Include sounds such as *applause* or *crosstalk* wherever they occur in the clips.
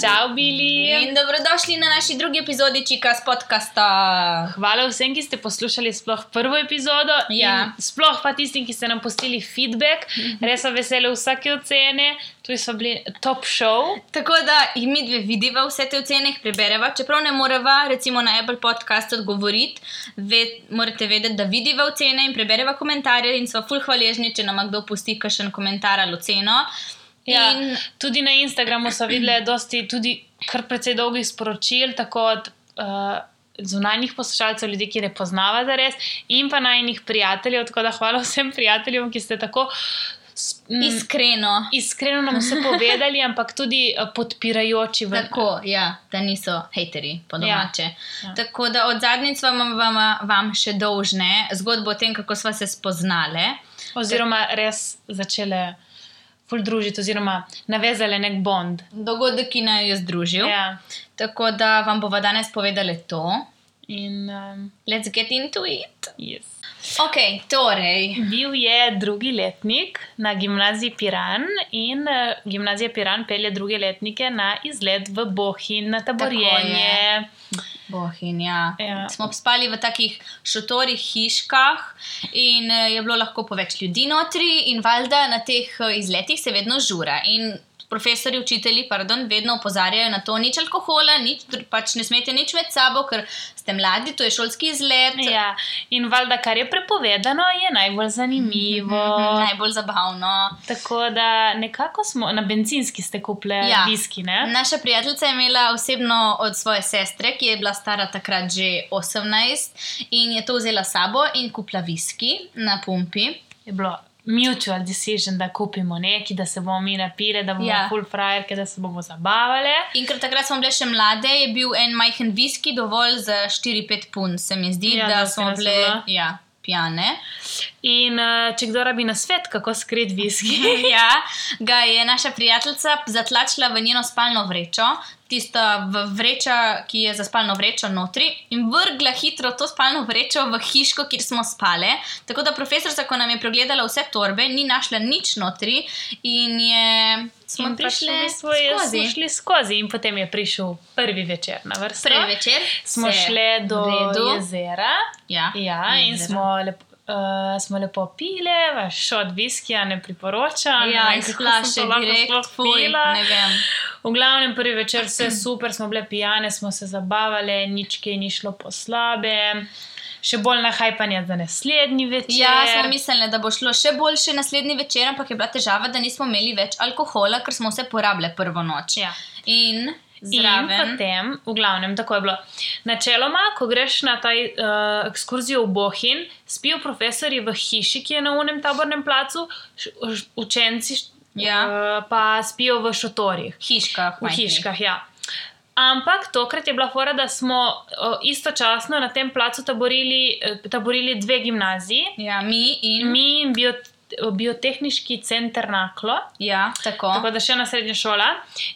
Čau, Bili. In dobrodošli na naši drugi epizodi Čika s podcasta. Hvala vsem, ki ste poslušali sploh prvo epizodo. Ja. Sploh pa tistim, ki ste nam postili feedback. Res sem vesela vsake ocene. Tu smo bili top show. Tako da jih mi dve vidiva vse te ocene, jih prebereva. Čeprav ne moreva, recimo na Apple podcast odgovoriti, ve, morate vedeti, da vidiva ocene in prebereva komentarje in smo full hvaležni, če nam kdo pusti kakšen komentar ali oceno. Ja, In Tudi na Instagramu so videli dosti, tudi kar precej dolgih sporočil, tako od uh, zunanjih poslušalcev, ljudi, ki ne poznavate res, in pa najnih prijateljev. Tako da hvala vsem prijateljem, ki ste tako. iskreno. Iskreno nam vse povedali, ampak tudi eh, podpirajoči v Tako, ja, da niso hateri, po domače. Ja. Ja. Tako da od zadnjič vam, vam, vam še dolžne zgodbo o tem, kako smo se spoznale. Oziroma, res začele ful družiti, oziroma navezale nek bond. Dogodek, ki naj je združil. Ja. Tako da vam bomo danes povedali to. In, um, Let's get into it. yes. Ok, torej. Bil je drugi letnik na gimnaziji Piran in uh, gimnazija Piran pelje druge letnike na izlet v Bohin, na taborjenje. Bohinja. Ja. Smo spali v takih šotorih, hiškah in eh, je bilo lahko po več ljudi notri, in valjda na teh eh, izletih se vedno žura. In profesori, učitelji, pardon, vedno opozarjajo na to, nič alkohola, nič, pač ne smete nič med sabo, ker ste mladi, to je šolski izlet. Ja. In valjda, kar je prepovedano, je najbolj zanimivo. Mhm, Najbolj zabavno. Tako da nekako smo na benzinski ste kupili Ja. viski. Ne? Naša prijateljica je imela osebno od svoje sestre, ki je bila stara takrat že 18, in je to vzela sabo in kupila viski na pumpi. Je bilo mutual decision, da kupimo nekaj, da se bomo mi napili, da bomo ja. Full frajerke, da se bomo zabavali. In ker takrat smo bile še mlade, je bil en majhen viski dovolj za 4-5 pun, se mi zdi, Ja, da da smo bile ja, pijane. In uh, če kdo rabi na svet, kako skrit viski. *laughs* ja, ga je naša prijateljica zatlačila v njeno spalno vrečo, tisto v vrečo, ki je za spalno vrečo notri, in vrgla hitro to spalno vrečo v hiško, kjer smo spale. Tako da profesorica, ko nam je pregledala vse torbe, ni našla nič notri in je. Smo In prišli prišli smo, skozi. smo šli skozi, in potem je prišel prvi večer na vrsto. Prvi večer smo šli do redu. jezera. Ja, Ja, in jezero. smo lepo. Uh, smo lepo pile, vaš šod viskija ne priporočam. Ja, ne iz flaše direkt, fuj, ne vem. V glavnem, prvi večer vse *clears throat* super, smo bile pijane, smo se zabavale, nič kaj ni šlo po slabe. Še bolj nahajpanje za naslednji večer. Ja, smo mislili, da bo šlo še boljše naslednji večer, ampak je bila težava, da nismo imeli več alkohola, ker smo vse porabile prvo noč. Ja. In In zraven. potem, v glavnem, tako je bilo. Načeloma, ko greš na ta uh, ekskurzijo v Bohin, spijo profesori v hiši, ki je na unem tabornem placu, učenci Ja. uh, pa spijo v šotorih, hiškah. v hiškah. Ja. Ampak tokrat je bila fora, da smo uh, istočasno na tem placu taborili, eh, taborili dve gimnaziji, Ja, mi in. mi in bio, biotehniški center Naklo. Ja, tako. Tako da še ena srednja šola.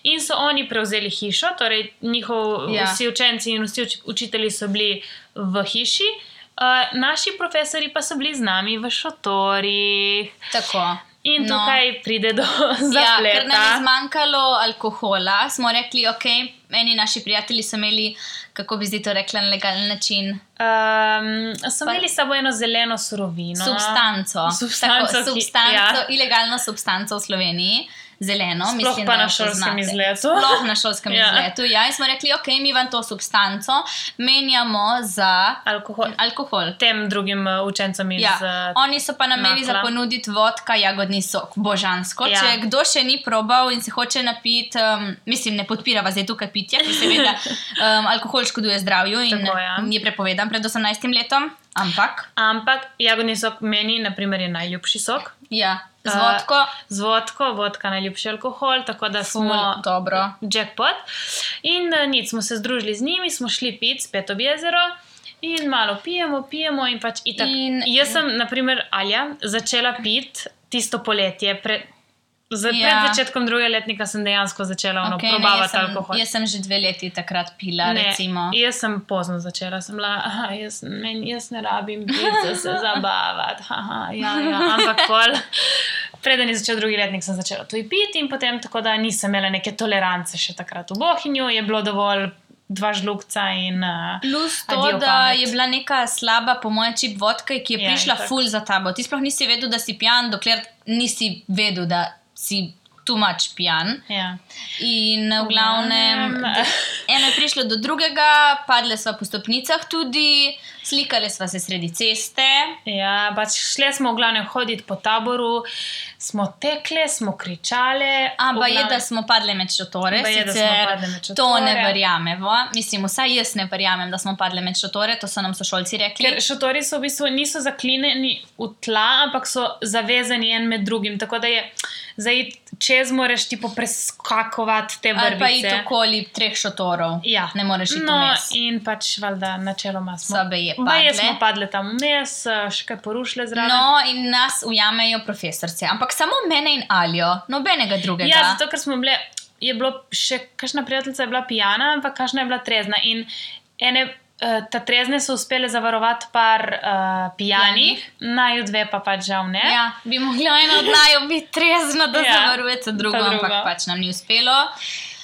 In so oni prevzeli hišo, torej njihov, ja. Vsi učenci in vsi uč učitelji so bili v hiši, uh, naši profesori pa so bili z nami v šotorih. tako. In No. tukaj pride do *laughs* Ja, ker nam je zapleta. zmanjkalo alkohola, smo rekli, ok, eni naši prijatelji so imeli, kako bi zdaj to rekla, na legalen način, Um, so Pa- imeli s sabo eno zeleno surovino. substanco. Substanco, Tako, ki- substanco ja. ilegalno substanco v Sloveniji, zeleno. Sploh mislim, pa na šolskem poznate. izletu. Sploh na šolskem Ja. izletu. Ja, in smo rekli, ok, mi vam to substanco menjamo za Alkohol. alkohol. Tem drugim uh, učencem iz. Ja, uh, oni so pa nam imeli za ponuditi vodka, jagodni sok, božansko. Ja. Če kdo še ni probal in se hoče napiti, um, mislim, ne podpirava zdaj tukaj pitja, ker seveda *laughs* um, alkohol škoduje zdravju in Tako, ja. je prepovedan pred 18 letom. Ampak, Ampak jagodni sok meni, na primer, je najljubši sok. ja, z Uh, vodko, Z vodko, vodka najljubši alkohol, tako da ful, smo dobro. jackpot. In uh, nic, smo se združili z njimi, smo šli pit spet ob jezero. In malo pijemo, pijemo, in pač itak. In- Jaz sem, na primer, Alja, začela piti tisto poletje. Pre, za, Ja. Pred začetkom druge letnika sem dejansko začela okay, Okay, ne, jaz, probavati sem, alkohol. jaz sem že dve leti takrat pila, Ne, recimo. jaz sem pozno začela, sem bila, aha, jaz, men, jaz ne rabim da se *laughs* zabavati. Aha, ja, ja. Ampak pol, preden je začel drugi letnik, sem začela to piti in potem tako, da nisem imela neke tolerance še takrat v Bohinju, je bilo dovolj dva žlugca in. Uh, Plus to, da pamet. je bila neka slaba, po mojem, čip vodka, ki je Ja, prišla ful za tabo. Ti sploh nisi vedel, da si pijan, dokler nisi vedel, da si tu mač pijan. ja. In v glavnem, eno je prišlo do drugega, padle smo po stopnicah tudi, slikali smo se sredi ceste. Ja, pač šli smo v glavnem hoditi po taboru, smo tekle, smo kričale. Ampak je, da smo padle med šotore, sicer padle med to ne šotore. verjamemo. Mislim, vsaj jaz ne verjamem, da smo padle med šotore, to so nam sošolci rekli. Ker šotori so v bistvu niso zaklinjeni v tla, ampak so zavezani en med drugim. Tako da je za iti čez, moraš ti preskakovati te Ali pa iti vrvice. okoli treh šotorov. Ja. Ne moreš iti No, in pač, valjda, načeloma smo. Sobe je Baje padle. smo padle tam vmes, eh, še kaj porušile zraven. No, in nas ujamejo profesorce, ampak samo mene in Aljo, nobenega drugega. Ja, zato ker smo bile, je bilo še, kakšna prijateljica je bila pijana, ampak kakšna je bila trezna. In ene, ta trezne so uspele zavarovati par uh, pijanih, naju dve pa pač žal ne. Ja, bi mogla ena od naju biti trezna, da Ja, zavarujete drugo, drugo. ampak pač nam ni uspelo.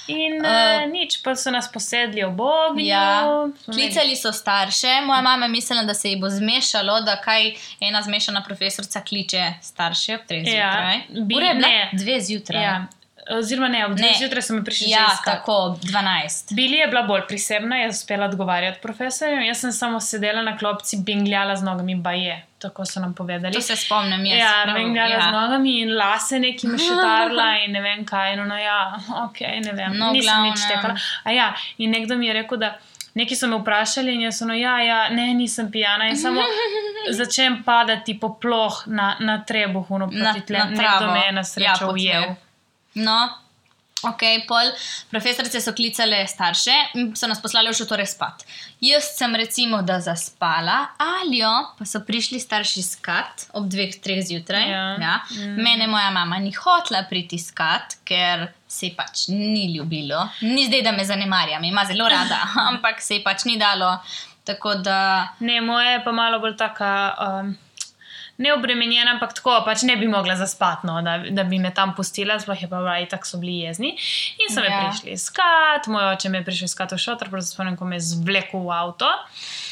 In Uh, uh, nič, pa so nas posedli ob ognju. Ja, klicali so starše, moja mama je mislila, da se ji bo zmešalo, da kaj ena zmešana profesorica kliče starše ob treh Ja, zjutraj. bi- bila ne. dve zjutraj. Ja, oziroma ne, ob Ne. dveh zjutraj so me prišli ja že iskat. tako, ob 12. Bili je bila bolj prisebna, je uspela odgovarjati profesorjem, jaz sem samo sedela na klopci, bingljala z nogami, ba je, tako so nam povedali. To se spomnim, jaz. Ja, prav, bingljala ja. z nogami in lase neki mešetarla *laughs* in ne vem kaj. No, no ja, ok, ne vem, No, nisem nič glavnem. tekala. A ja, in nekdo mi je rekel, da. Neki so me vprašali, in jaz sem, no, ja, ja, ne, nisem pijana. In samo *laughs* začnem padati po ploh na, na trebuhu, no, proti tle. na Nekdo me je na srečo ja, ujel. No, ok, pol profesorice so klicale starše in so nas poslali v šotore spat. Jaz sem recimo, da zaspala, alijo pa so prišli starši skat ob dveh, treh zjutraj. Ja. Ja. Mm. Mene moja mama ni hotla priti skat, ker se pač ni ljubilo. Ni zdaj, da me zanemarjam, ima zelo rada, *laughs* ampak se pač ni dalo. Tako da. Ne, moja je pa malo bolj taka. Um, Neobremenjena, ampak tako, pač ne bi mogla zaspati, no, da, da bi me tam pustila, sploh je pa bila, tako so bili jezni. In so me Ja. prišli iskat, moj oče me je prišel iskat v šotor, prosim, spomnim, ko me je zvlekel v avto.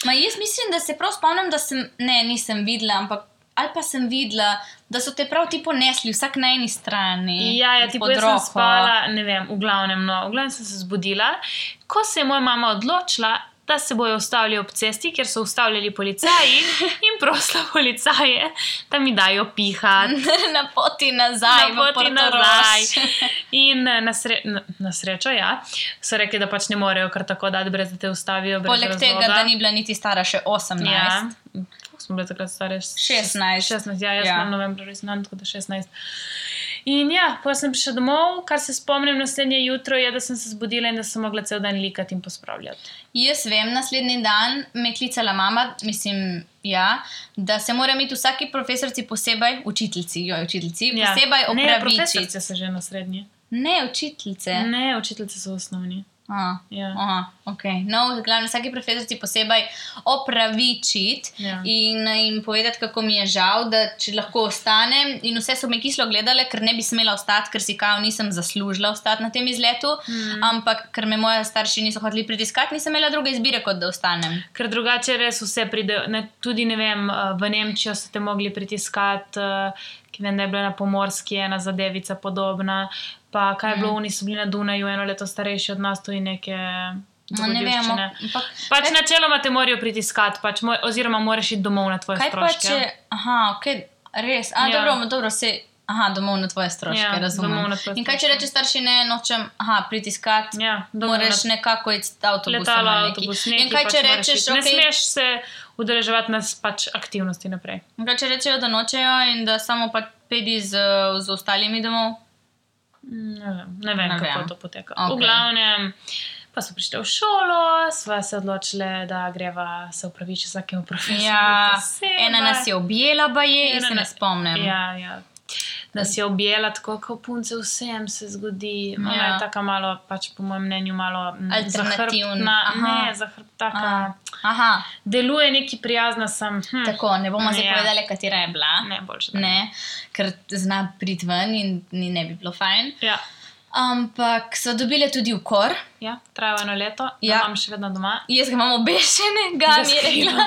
Ma jaz mislim, da se prav spomnim, da sem, ne, nisem videla, ampak ali pa sem videla, da so te prav ti ponesli, vsak na eni strani. Ja, ja, ti pa sem spala, ne vem, v glavnem, no, v glavnem sem se zbudila. Ko se je moja mama odločila, da se bojo ustavili ob cesti, ker so ustavljali policaji *laughs* in prosila policaje, da mi dajo pihati. *laughs* na poti nazaj, na poti Portorož. nazaj. *laughs* In eh, na, sre na, na srečo, ja, so rekli, da pač ne morejo kar tako dati, brez da te ustavijo. Poleg tega, razloga. da ni bila niti stara še 18. Ja, smo bili takrat stari? 16. 16, ja, jaz Ja. sem novembra rojsten, tako da 16. In ja, potem sem prišla domov, kar se spomnim naslednje jutro, je, da sem se zbudila in da sem mogla cel dan likati in pospravljati. Jaz vem, naslednji dan me je klicala mama, mislim, ja, da se mora imeti vsaki profesorici posebej, učiteljici, jo, učiteljici, Ja. posebej Ne, opravičiti. profesorice so že na srednji. Ne, učiteljice. Ne, učiteljice so osnovni. Aha, Ja. aha, okay. No, v glavnem, vsaki profesorici posebej opravičiti Ja. in jim povedati, kako mi je žal, da če lahko ostanem. In vse so me kislo gledale, ker ne bi smela ostati, ker si kao nisem zaslužila ostati na tem izletu. Mm. Ampak ker me moji starši niso hoteli pritiskati, nisem imela druge izbire, kot da ostanem. Ker drugače res vse pride. Ne, tudi ne vem, eh, v Nemčijo so te mogli pritiskati, eh, ki vem, da je bila na pomorski ena zadevica podobna. Pa kaj je bilo, Mhm. oni so bili na Dunaju, eno leto starejši od nas, tudi neke. No, ne vem, ampak Pač kaj- načeloma te morajo pritiskati, pač, moj, oziroma moraš iti domov na tvoje kaj pa stroške. če. Aha, ok, res. A, Ja. dobro, dobro, se. Aha, domov na tvoje stroške, Ja, razumem. tvoje In kaj če stroške. reče starši, ne nočem, aha, pritiskati, Ja, domov na- moraš nekako iti avtobusom. letalo, ali nekaj. avtobus, In nekaj. kaj pač če moraš rečeš, iti. Ne smeš se udeleževati na s- pač aktivnosti naprej. In kaj če rečejo, da nočejo in da samo pa pedi z, z ostalimi domov? Mm, Ne vem, ne vem Ne kako vem. to poteka. Okej. V glavnem, pa smo prišli v šolo, sva se odločili, da greva se upravičiti vsakemu profesorju. Ja, posebej. ena nas je objela, pa je, jaz Ena se ne spomnim. Ja, ja. Da si jo objela tako, kot punce, vsem se zgodi. Ona Ja. je tako malo, pač po mojem mnenju, malo mm, Alternativna. Aha. Ne, zahrbtna. Aha, Deluje neki prijazna, sem. Hm, tako, ne bomo zdaj Ja. povedali, katera je bila. Ne, boljše. Ne, ker zna priti ven in ni ne bi bilo fajn. Ja, Ampak so dobile tudi ukor. ja traja eno leto, Ja. imam še vedno doma. Jaz ga imam obešenega, Ga mi je rekla.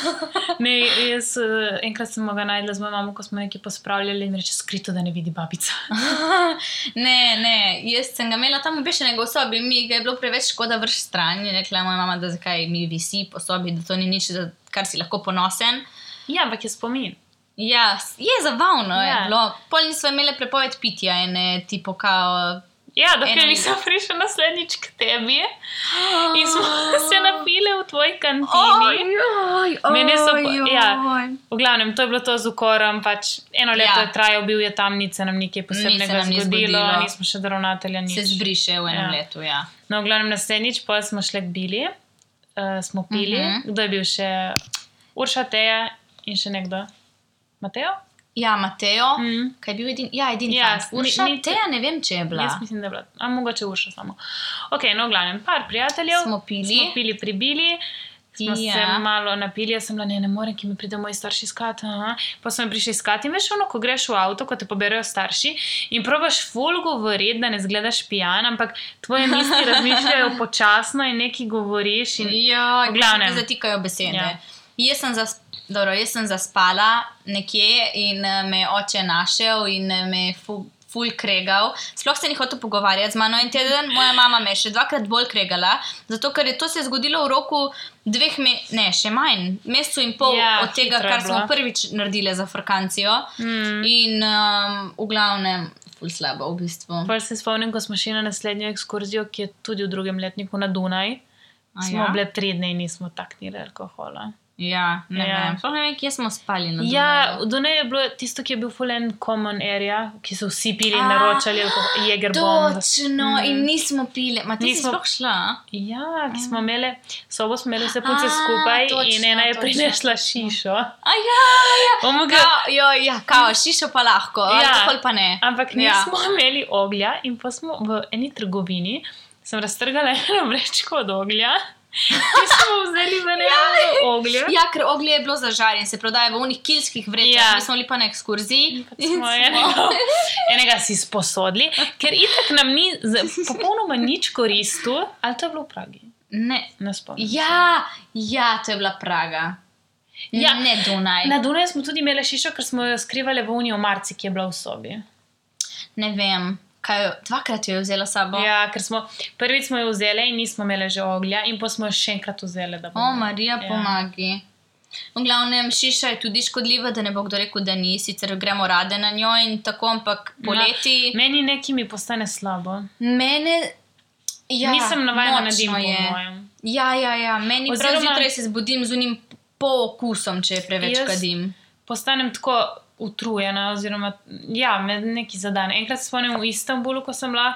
*laughs* Ne, jaz eh, enkrat sem ga najdla z mojo mamo, ko smo nekaj pospravljali in reče skrito, da ne vidi babica. *laughs* ne, ne, jaz sem ga imela tam obešenega v sobi, mi ga je bilo preveč škoda vrš stran. Je rekla moja mama, da zakaj mi visi po sobi, da to ni nič, za kar si lahko ponosen. Ja, ampak je spomin. Ja, je zabavno, ja. je bilo. Pol nismo imeli prepoved pitja in eh, tipo kao. Ja, dokler nisem prišel naslednjič k tebi *gasps* in smo *laughs* se napili v tvoji kantini. Ojoj, Mene so ojoj. ja. V glavnem, to je bilo to z ukorom, pač eno leto Ja. je trajal, bil je tam, nič se nam nikaj Ni posebnega se nam zgodilo, zgodilo. nismo še do ravnatelja nič. Se zbriše v enem Ja. letu, ja. No, v glavnem, naslednjič pa smo šli k Bili, uh, smo pili. Uh Mhm. -huh. Kdo je bil še? Urša, Teja in še nekdo. Mateo? Ja, Mateo, mm. Kaj je bil edini? Ja, edini. Ja, fant. Urša, ni- ni- Teja ne vem, če je bila. Jaz mislim, da je bila. A mogoče Urša samo. Ok, no, glavnem, par prijateljev. Smo pili. Smo pili pri Bili. Smo Ja. ja. se malo napili, jaz sem bila, ne, ne morem, ki mi pride moji starši iskati. aha. Pa smo prišli iskati in veš, ono, ko greš v avto, ko te poberajo starši in probaš full govoriti, da ne zgledaš pijan, ampak tvoje misli *laughs* razmišljajo počasno in nekaj govoriš. In... Ja, glavnem. ki se zatikajo besede. Ja. Ja. Jaz, sem zas, dobro, jaz sem zaspala nekje in eh, me je oče našel in eh, me je fu, ful kregal. Sploh se ni hotel pogovarjati z mano en teden, moja mama me je še dvakrat bolj kregala, zato ker je to se zgodilo v roku dveh, me, ne, še manj, mesecu in pol Ja, od tega, kar smo prvič naredili za Frkancijo. Mm. In um, v glavnem, slabo v bistvu. Pol se spomnim, ko smo šli na naslednjo ekskurzijo, ki je tudi v drugem letniku na Dunaj. A Smo ja? bile tri dni in nismo taknili alkohola. Ja, ne Ja. vem. Sploh ne vem, kje smo spali na Ja, v Dunaju je bilo tisto, ki je bil fulen common area, ki so vsi pili in A, naročali jegerbomb. Točno, mm. in nismo pili. Ma ti nismo... si sploh šla? Ja, ki smo imeli, sobo smo imeli vse punce A, skupaj točno, in ena je točno, prinesla šišo. A ja, ja. Omoga, Kao, jo, ja, kao, šišo pa lahko, ja. Ja. alkohol pa ne. ampak Ja. nismo ja. *laughs* imeli oglja in pa smo v eni trgovini, sem raztrgala *laughs* eno vrečko od oglja. In smo vzeli v eno oglje. Ja, ker oglje je bilo zažarjen, se prodaja v unih kilskih vrečah. Ja. Ja. Mi smo bili pa na ekskurziji. in Smo enega, enega si sposodili, ker itak nam ni z- popolnoma nič koristil, ali to je bilo v Pragi. Ne. Ne spomnim. Ja, ja, to je bila Praga. Ja. Ne Dunaj. Na Dunaju smo tudi imeli šišo, ker smo jo skrivali v Uniji Marci, ki je bila v sobi. Ne vem, kaj, dvakrat jo je vzela sabo. Ja, ker smo prvič smo jo vzeli in nismo imeli že oglja, in pa smo jo še enkrat vzeli. O, bomo- Marija, Ja. pomagi. V glavnem, šiša je tudi škodljiva, da ne bo kdo rekel, da ni, sicer gremo rade na njo in tako, ampak poleti. Meni neki mi postane slabo. Mene. Ja, Nisem navajena na dim, po je. mojem. Ja, ja, ja. meni Oziroma, prav zjutraj se zbudim z unim pookusom, če je preveč kadim. Postanem tako utrujena, oziroma ja, me neki zadane. Enkrat se spomnim v Istanbulu, ko sem bila,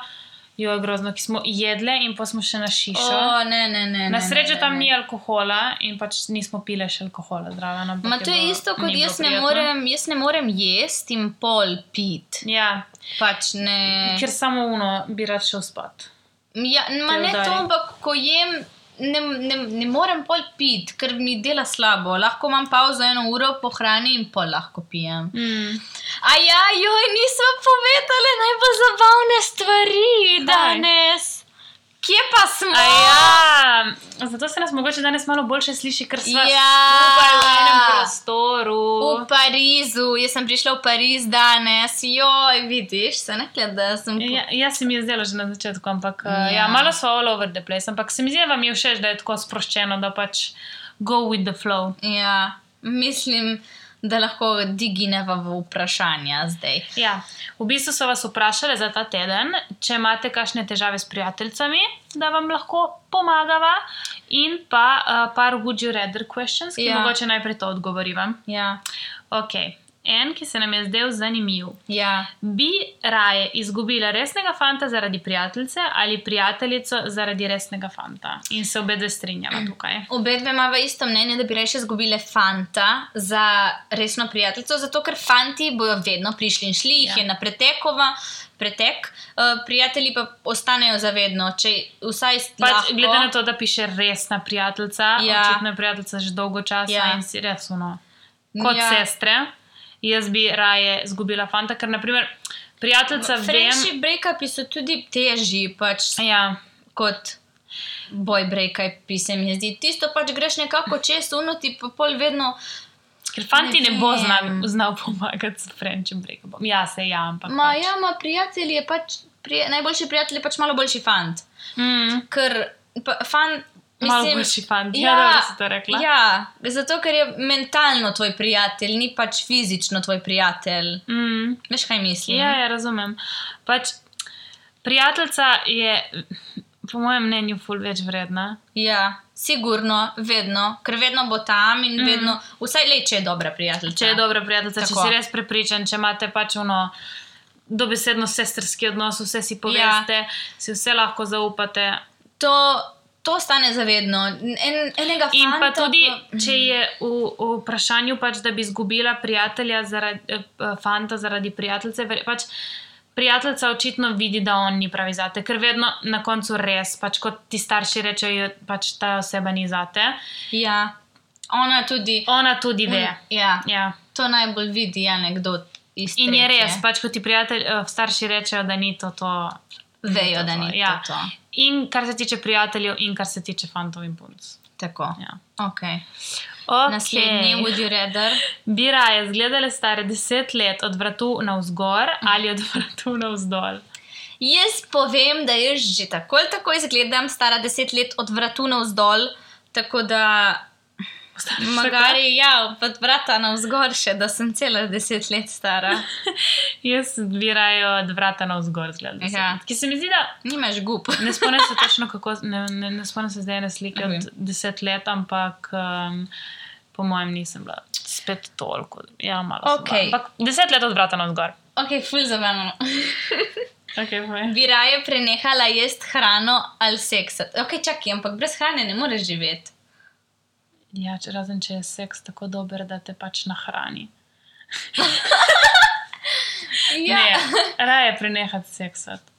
jo je grozno, ki smo jedle in pa smo še na šišo. O, ne, ne, ne. Na srečo tam ne. ni alkohola in pač nismo pile še alkohola zraven. ampak Ma to je bilo- isto, kot jaz ne, morem, jaz ne morem jesti in pol pit. Ja, Pač ne. ker samo uno bi rad šel spat. Ja, ma ne to, ampak ko jem, ne, ne, ne morem pol pit, ker mi dela slabo. Lahko imam pauzo eno uro po hrani in pol lahko pijem. Mm. A ja, joj, nismo povedali najbolj zabavne stvari Kaj? danes. Kje pa smo? A ja, zato se nas mogoče danes malo boljše sliši, ker smo Ja. v enem prostoru. V Parizu, jaz sem prišla v Pariz danes, joj, vidiš, se ne gleda, da sem. po- Ja, ja, se mi je zdelo že na začetku, ampak ja. Ja. Ja, malo so all over the place. Ampak se mi zdi, da vam je všeč, da je tako sproščeno, da pač go with the flow. Ja, mislim, da lahko digineva v vprašanja zdaj. Ja, v bistvu so vas vprašali za ta teden, če imate kakšne težave s prijateljicami, da vam lahko pomagava, in pa uh, par would you rather questions, ki Ja. mogoče najprej to odgovorivam. Ja. Ok. En, ki se nam je zdel zanimiv. Ja. Bi raje izgubila resnega fanta zaradi prijateljice ali prijateljico zaradi resnega fanta? In se obe dve strinjava tukaj. Obe dve imamo isto mnenje, da bi reče izgubile fanta za resno prijateljico, zato ker fanti bojo vedno prišli in šli, jih Ja. je na pretekova. Pretek, uh, prijatelji pa ostanejo zavedno, če vsaj Pač, lahko. glede na to, da piše resna prijateljica, ja. Ja. očitno je prijateljica že dolgo časa ja. Ja. in si res uno. Kot ja. Ja. sestre, jaz bi raje izgubila fanta, ker naprimer prijateljica vem. Friendship breakupi so tudi težji, pač Ja, kot boj breakupi, se mi zdi. Tisto pač greš nekako čez, unuti pa pol vedno. ker fanti ne, Ne bo znal, znal pomagati s Frenčem breakupom. Ja, se ja, ampak. Ma, pač. ja, ma prijatelj je pač, prije, najboljši prijatelj je pač malo boljši fant. Mm, Ker pa, fan. malo mislim, boljši fant. Ja, ja, si to rekla. Ja, zato ker je mentalno tvoj prijatelj, ni pač fizično tvoj prijatelj. Mm, Veš, kaj mislim? ja, ja, razumem. Pač, prijateljica je, po mojem mnenju, ful več vredna. ja, sigurno, vedno, ker vedno bo tam in mm. vedno, vsaj le, če je dobra prijateljica. Če je dobra prijateljica, če Tako. si res prepričan, če imate pač ono. Dobesedno sestrski odnos, vse si poveste, ja. si vse lahko zaupate. To, to stane zavedno. En, enega In pa fanta tudi, pa- če je v, v vprašanju, pač, da bi izgubila prijatelja zaradi eh, fanta, zaradi prijateljice, pač prijateljica očitno vidi, da on ni pravi zate, ker vedno na koncu res, pač kot ti starši rečejo, pač ta oseba ni zate. Ja, ona tudi. Ona tudi ve. Ja, Ja. to najbolj vidi anekdot iz In je res, pač kot ti prijatelj, eh, starši rečejo, da ni to to. Vejo, da ni ja. to. to. In kar se tiče prijateljev, in kar se tiče fantov in punc. Tako. Ja. Okay. Okay. Naslednji, would you rather? *laughs* Bi raje zgledali stare 10 let od vratu navzgor ali od *laughs* vratu navzdol. Jaz povem, da jaz že tako ali tako izgledam, stara deset let od vratu navzdol, tako da Postaneš magari, ja, od vrata navzgor še, da sem cela deset let stara. *laughs* Jaz bi raje od vrata navzgor zgledala. Ja. Ki se mi zdi, da Nimaš gub. ne spomnim se *laughs* točno, kako, ne, ne, ne spomnim se zdaj na slike od 10 let, ampak um, po mojem nisem bila spet toliko. Ja, malo. Okej. Ampak 10 let od vrata navzgor. Ok, ful zabavno. *laughs* Okay, povej. Bi raje prenehala jesti hrano ali seksati. Ok, čakaj, ampak brez hrane ne moreš živeti. Ja, če, razen če je seks tako dober, da te pač nahrani. *laughs* Ja, Ne, raje prenehati seksati.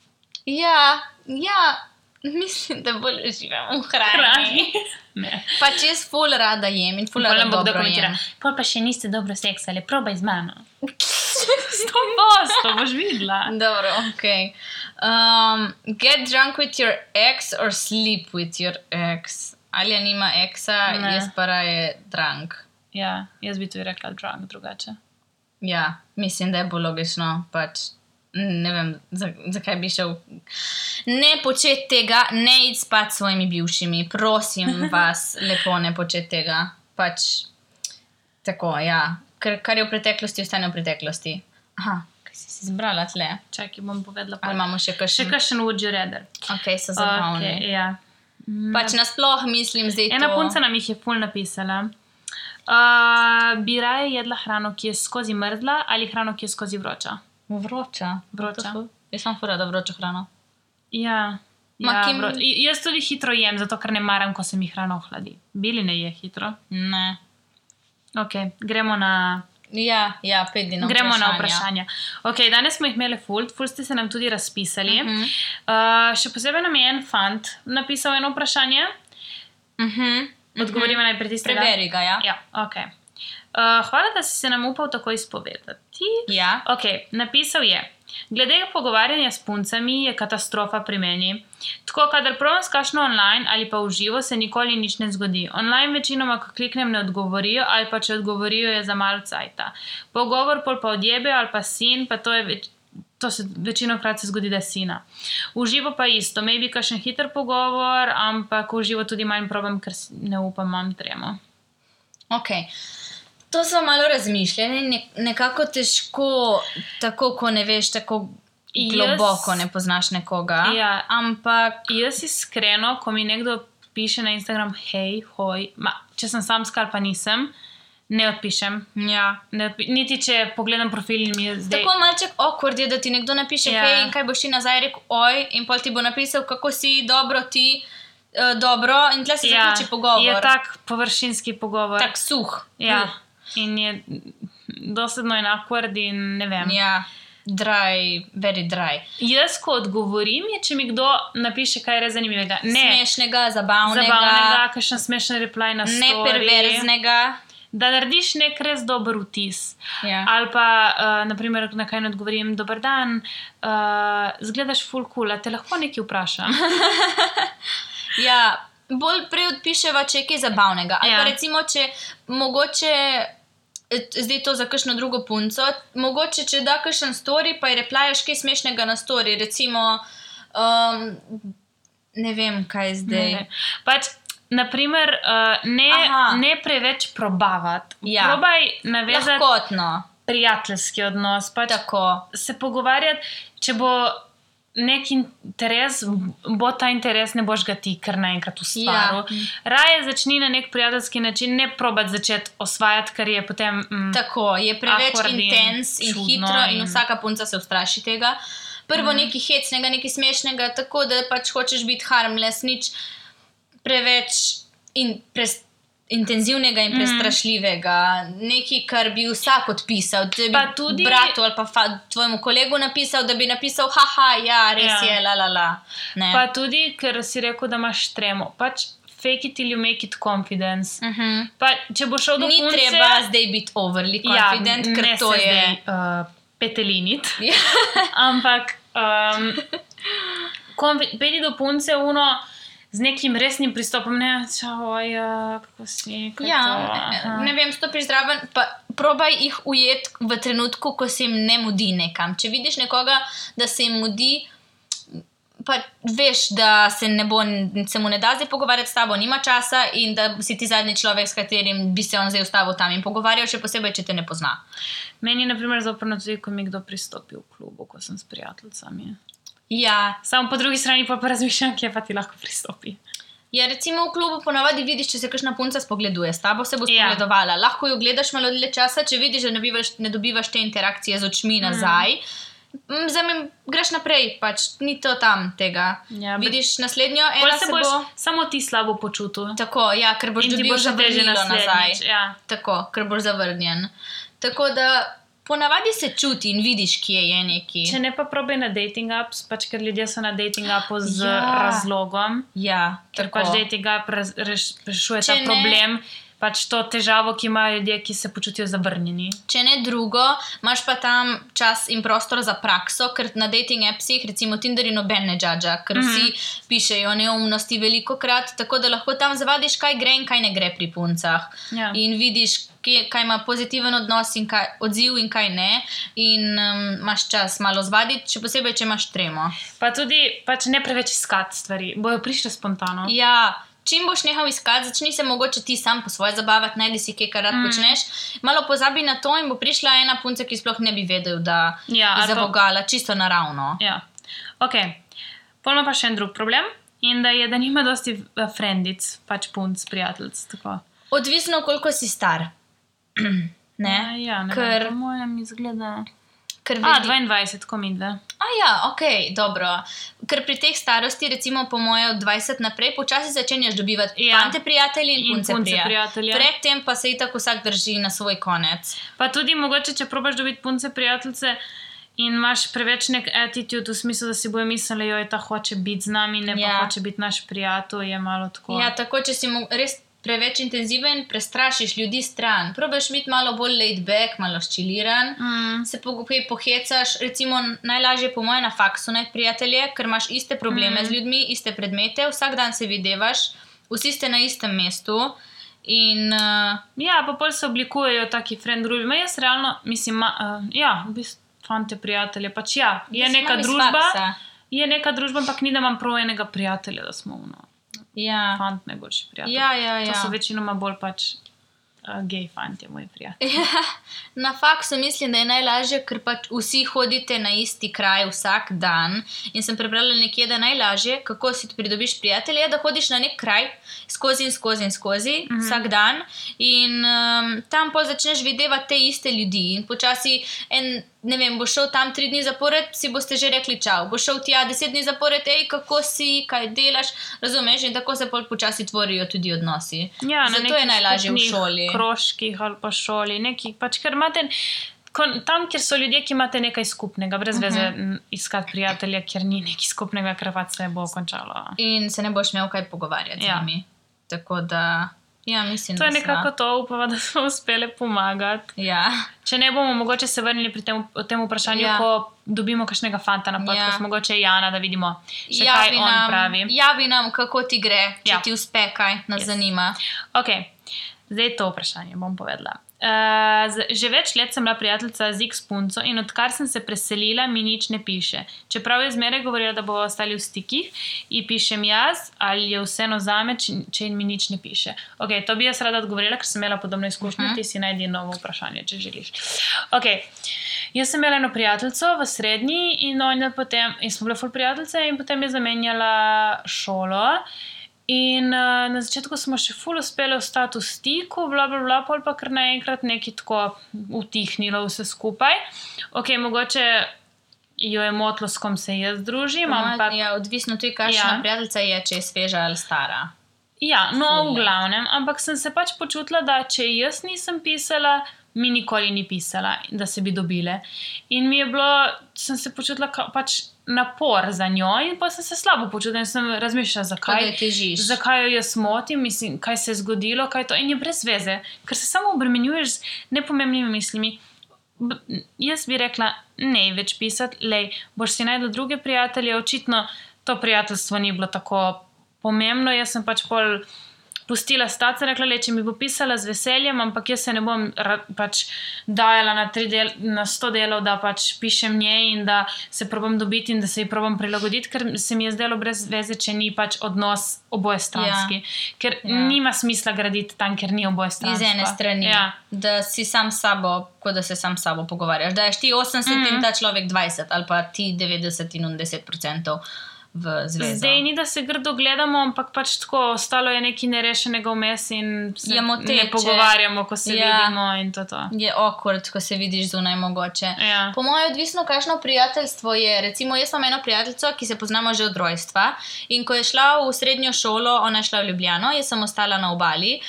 ja, ja. mislim, da bolj uživam v hrani. Hrani. Ne. Pač jaz ful rada jem in ful Pol rada nam bo kdo dobro komentira. jem. Pol pa še niste dobro seksali, probaj z mano. *laughs* Sto posto, boš videla. Dobro, ok. Um, get drunk with your ex or sleep with your ex. Ali ja nima eksa, Ne. jaz pa raje drunk. Ja, jaz bi tudi rekla drunk drugače. Ja, mislim, da je bolj logično. Pač, ne vem, za, zakaj bi šel. Ne početi tega, ne id spat s svojimi bivšimi, prosim *laughs* vas, lepo ne početi tega. Pač tako, ja. Ker kar je v preteklosti, ostane v preteklosti. Aha, kaj si si izbrala tle? Čakaj, bom povedala. Ali pol. imamo še Še kakšen? kakšen would you rather? Ok, so zabavni. Okay, ja. Pač nasploh mislim, zdaj Ena to... punca nam jih je ful napisala. Uh, bi raje jedla hrano, ki je skozi mrzla, ali hrano, ki je skozi vroča? Vroča. Vroča. Jaz sem fura, da vročo hrano. Ja. Ma, Ja, kim- vro... Jaz tudi hitro jem, zato ker ne maram, ko se mi hrana ohladi. Bili ne je hitro. Ne. Ok, gremo na Ja, ja, pedi na Gremo vprašanja. na vprašanja. Okay, danes smo jih imeli ful, ful ste se nam tudi razpisali. Uh Mhm. -huh. uh, še posebej nam je en fant napisal eno vprašanje. Mhm. Odgovorimo najprej tistega. Preberi ga, ja. Ja, okay. uh, hvala, da si se nam upal tako izpovedati. Ja. Okay, napisal je. Glede pogovarjanja s puncami je katastrofa pri meni. Tako, kadar provam s kašno online ali pa v živo, se nikoli nič ne zgodi. Online večinoma, ko kliknem, ne odgovorijo, ali pa če odgovorijo, je za malo cajta. Pogovor pol pa odjebejo ali pa sin, pa to je več. To se večino krat se zgodi, da je sina. V živo pa isto, maybe kakšen hiter pogovor, ampak v živo tudi manj problem, ker ne upam, imam tremo. Ok. To so malo razmišljali, ne, nekako težko, tako ko ne veš, tako Jaz- globoko ne poznaš nekoga. Ja. Ampak Jaz iskreno, ko mi nekdo piše na Instagram, hej, hoj, ma, če sem samska ali pa nisem, ne odpišem. Ja. Ne odpi niti če pogledam profil in mi je zdaj. Tako malček awkward je, da ti nekdo napiše, Ja. hej, in kaj boš ti nazaj rekel, oj, in pol ti bo napisal, kako si, dobro ti, uh, dobro, in tle se ja, zaključi pogovor. Je tak površinski pogovor. tak suh. Ja. In je dosedno enako, in ne vem. Ja, dry, very dry. Jaz, ko odgovorim, je, če mi kdo napiše kaj res zanimivega. Ne, Smešnega, zabavnega, zabavnega, kakšen smešen reply na ne story. perverznega. Da narediš nek res dober vtis. Ja. Ali pa, uh, naprimer, na kaj ne odgovorim, dober dan, uh, zgledaš full cool, te lahko nekaj vprašam. *laughs* Ja, bolj prej odpiševa, če je kaj zabavnega. Ali Ja. ja. pa recimo, če mogoče. Eh, Zdaj to za kakšno drugo punco. Mogoče, če da kakšen story, pa je replajaš kaj smešnega na story. Recimo, um, ne vem, kaj zdaj. Ne. Pač, naprimer, uh, ne, Aha. ne preveč probavati. Ja. Probaj navezati Lahkotno. prijateljski odnos. Pač, Tako. se pogovarjati, če bo nek interes, bo ta interes, ne boš ga ti kar naenkrat ustvaril. Ja. Raje začni na nek prijateljski način, ne probati začeti osvajati, ker je potem. Mm, Tako je preveč in intens in čudno hitro, in in- vsaka punca se ustraši tega. Prvo mm. nekaj hecnega, nekaj smešnega, tako da pač hočeš biti harmless, nič preveč in pres, intenzivnega in Mhm. prestrašljivega, nekaj, kar bi vsak odpisal. Da bi Pa tudi- bratu ali pa fa, tvojemu kolegu napisal, da bi napisal, haha, ja, res Ja. ja. je, la la la. Ne. Pa tudi, ker si rekel, da imaš tremo. Pač fake it till you make it confidence. Uh -huh. Pa, če bo šel do Ni punce, treba zdaj biti overly confident, ja, ker to je. Zdaj, uh, petelinit. Ja. Ampak, um, ko pedi do punce, uno. Z nekim resnim pristopom, ne, čau, ja, kako si. kaj Ja, to, aha. ne vem, stopiš zraven, pa probaj jih ujeti v trenutku, ko se jim ne mudi nekam. Če vidiš nekoga, da se jim mudi, pa veš, da se, ne bo, se mu ne da zdaj pogovarjati s tabo, nima časa in da si ti zadnji človek, s katerim bi se on zdaj ustavil tam in pogovarjal, še posebej, če te ne pozna. Meni je, na primer, zoprno tudi, ko mi kdo pristopi v klubu, ko sem s prijateljicami. Ja, Samo po drugi strani pa, pa razmišljam, kje pa ti lahko pristopi. Ja, recimo v klubu ponavadi vidiš, če se kakšna punca spogleduje, s tabo se bo Ja. spogledovala. Lahko jo gledaš malo dlje časa, če vidiš, da ne, bivaš, ne dobivaš te interakcije z očmi nazaj. Mm. Zdaj greš naprej, pač ni to tam tega. Ja, vidiš naslednjo, ena se se boš bo. samo ti slabo počutil. Tako, ja, ker boš dobil že teže nazaj. Ja. Tako, ker boš zavrnjen. Tako da ponavadi se čuti in vidiš, kje je neki. Če ne pa probaj na dating apps, pač ker ljudje so na dating appu z Ja. razlogom, Ja, ker tako. pač dating app reš- rešuje Če ta ne- problem, pač to težavo, ki imajo ljudje, ki se počutijo zavrnjeni. Če ne drugo, imaš pa tam čas in prostor za prakso, ker na dating appsih, recimo Tinderju, noben ne džadža, ker vsi mm -hmm. pišejo neumnosti veliko krat, tako da lahko tam zavadiš, kaj gre in kaj ne gre pri puncah. Ja. In vidiš, kje, kaj ima pozitiven odnos in kaj, odziv in kaj ne. In um, imaš čas malo zvaditi, še posebej, če imaš tremo. Pa tudi pač ne preveč iskati stvari, bojo prišle spontano. Ja. Čim boš nehal iskati, začni se mogoče ti sam po svoje zabavati, najdi si kaj, kar rad mm. počneš. Malo pozabi na to, in bo prišla ena punca, ki sploh ne bi vedel, da Ja, je ali pa- zavogala, čisto naravno. Ja. Ok. Pol ima pa še en drug problem. In da je, da nima dosti eh, frendic, pač punc, prijateljic. Odvisno, koliko si star. *clears throat* ne? Ja, ja, ne Ker- po mojem izgleda. Ker A, vidi- 22, ko mi dve. A ja, ok, dobro. Ker pri teh starosti, recimo po moje od 20 naprej, počasi začenjaš dobivati Ja. fante prijatelje in, In punce, punce prija. prijatelje. Predtem pa se itak vsak drži na svoj konec. Pa tudi mogoče, če probaš dobiti punce prijateljice in imaš preveč nek attitude v smislu, da si bojo mislili, da je ta hoče biti z nami, ne Ja. pa hoče biti naš prijatelj, je malo tako. Ja, tako če si mu res preveč intenziven, prestrašiš ljudi stran. Probaš biti malo bolj laid back, malo ščiliran. Mm. Se pogopej pohecaš, recimo najlažje po mojem na faksu najti prijatelje, ker imaš iste probleme mm. z ljudmi, iste predmete, vsak dan se videvaš, vsi ste na istem mestu. In uh, Ja, pa pol se oblikujejo taki friend groupi. Ma jaz realno mislim, ma, uh, ja, v bistvu fante prijatelje. Pač ja, je Jaz neka družba, faksa. je neka družba, ampak ni da imam prav enega prijatelja, da smo uno. Ja. Fant najboljši prijatelj. Ja, ja, ja. To so večinoma bolj pač uh, gej fanti, moji prijatelji. Ja, na faksu mislim, da je najlažje, ker pač vsi hodite na isti kraj vsak dan. In sem prebrala nekje, da je najlažje, kako si pridobiš prijatelje, je, da hodiš na nek kraj skozi in skozi in skozi mm -hmm. vsak dan in um, tam pa začneš videti te iste ljudi. In počasi en. Ne vem, bo šel tam tri dni zapored, si boste že rekli čau, bo šel tja deset dni zapored, hej, kako si, kaj delaš, razumeš, in tako se pol počasi tvorijo tudi odnosi. Ja, Zato je najlažje v šoli. Krožkih ali pa šoli, nekaj, pač, ker imate. Tam, kjer so ljudje, ki imate nekaj skupnega, brez veze uh -huh. iskati prijatelja, ker ni nekaj skupnega, ker pač se bo končalo. In se ne boš imel kaj pogovarjati Ja. z njimi. Tako da, ja, mislim, To je da sva- nekako to, upamo, da smo uspeli pomagati. Ja. Če ne bomo mogoče se vrnili pri tem, tem vprašanju, Ja. ja. ko dobimo kakšnega fanta na podcast, Ja. ja. mogoče Jana, da vidimo, še kaj on nam, pravi. javi nam, kako ti gre, če Ja. ti uspe, kaj nas yes. zanima. Ok, zdaj to vprašanje bom povedala. Uh, že več let sem bila prijateljica z X punco in odkar sem se preselila, mi nič ne piše. Čeprav je zmeraj govorila, da bomo ostali v stikih, in pišem jaz, ali je vseeno zame, če, če mi nič ne piše. Ok, to bi jaz rada odgovorila, ker sem imela podobno izkušnjo, uh Mhm. -huh. ti si najdi novo vprašanje, če želiš. Ok, jaz sem imela eno prijateljico v srednji in, potem, in smo bile ful prijateljice, in potem je zamenjala šolo. In uh, na začetku smo še ful uspeli ostati v stiku, bla, bla, bla, pol pa kar naenkrat neki tako utihnilo vse skupaj. Ok, mogoče jo je motlo, s kom se jaz družim, ampak. ja, odvisno tudi, kakšna Ja. ja. prijateljica je, če je sveža ali stara. Ja, no, v glavnem, ampak sem se pač počutila, da če jaz nisem pisala, mi nikoli ni pisala, da se bi dobile. In mi je bilo, sem se počutila ka- pač napor za njo, in pa sem se slabo počutila in sem razmišljala, Kaj zakaj. je težiš? Zakaj jo jaz motim, mislim, kaj se je zgodilo, kaj je to. In je brez veze, ker se samo obremenjuješ z nepomembnimi mislimi. B jaz bi rekla, ne več pisati, le boš si najdel druge prijatelje. Očitno to prijateljstvo ni bilo tako pomembno. Jaz sem pač pol pustila stati, rekla, le, če mi bo pisala z veseljem, ampak jaz se ne bom pač dajala na, del, na sto delov, da pač pišem njej in da se probam dobiti in da se ji probam prilagoditi, ker se mi je zdelo brez veze, če ni pač odnos obojestranski. Ja. Ker Ja. nima smisla graditi tam, kjer ni Iz obojestranski. ene strani, Ja. da si sam sabo, kot da se sam sabo pogovarjaš. Da ješ ti 80 mm Mhm. -hmm. in ta človek 20, ali pa ti 90 in on 10 odstotkov v zvezo. Zdaj ni, da se grdo gledamo, ampak pač tako, ostalo je nekaj nerešenega vmes in se moteče. ne pogovarjamo, ko se Ja. ja. vidimo in to. to. Je okord, ko se vidiš zunaj mogoče. Ja. Po mojem, odvisno, kakšno prijateljstvo je. Recimo, jaz imam eno prijateljico, ki se poznamo že od rojstva. In ko je šla v srednjo šolo, ona je šla v Ljubljano, jaz sem ostala na obali.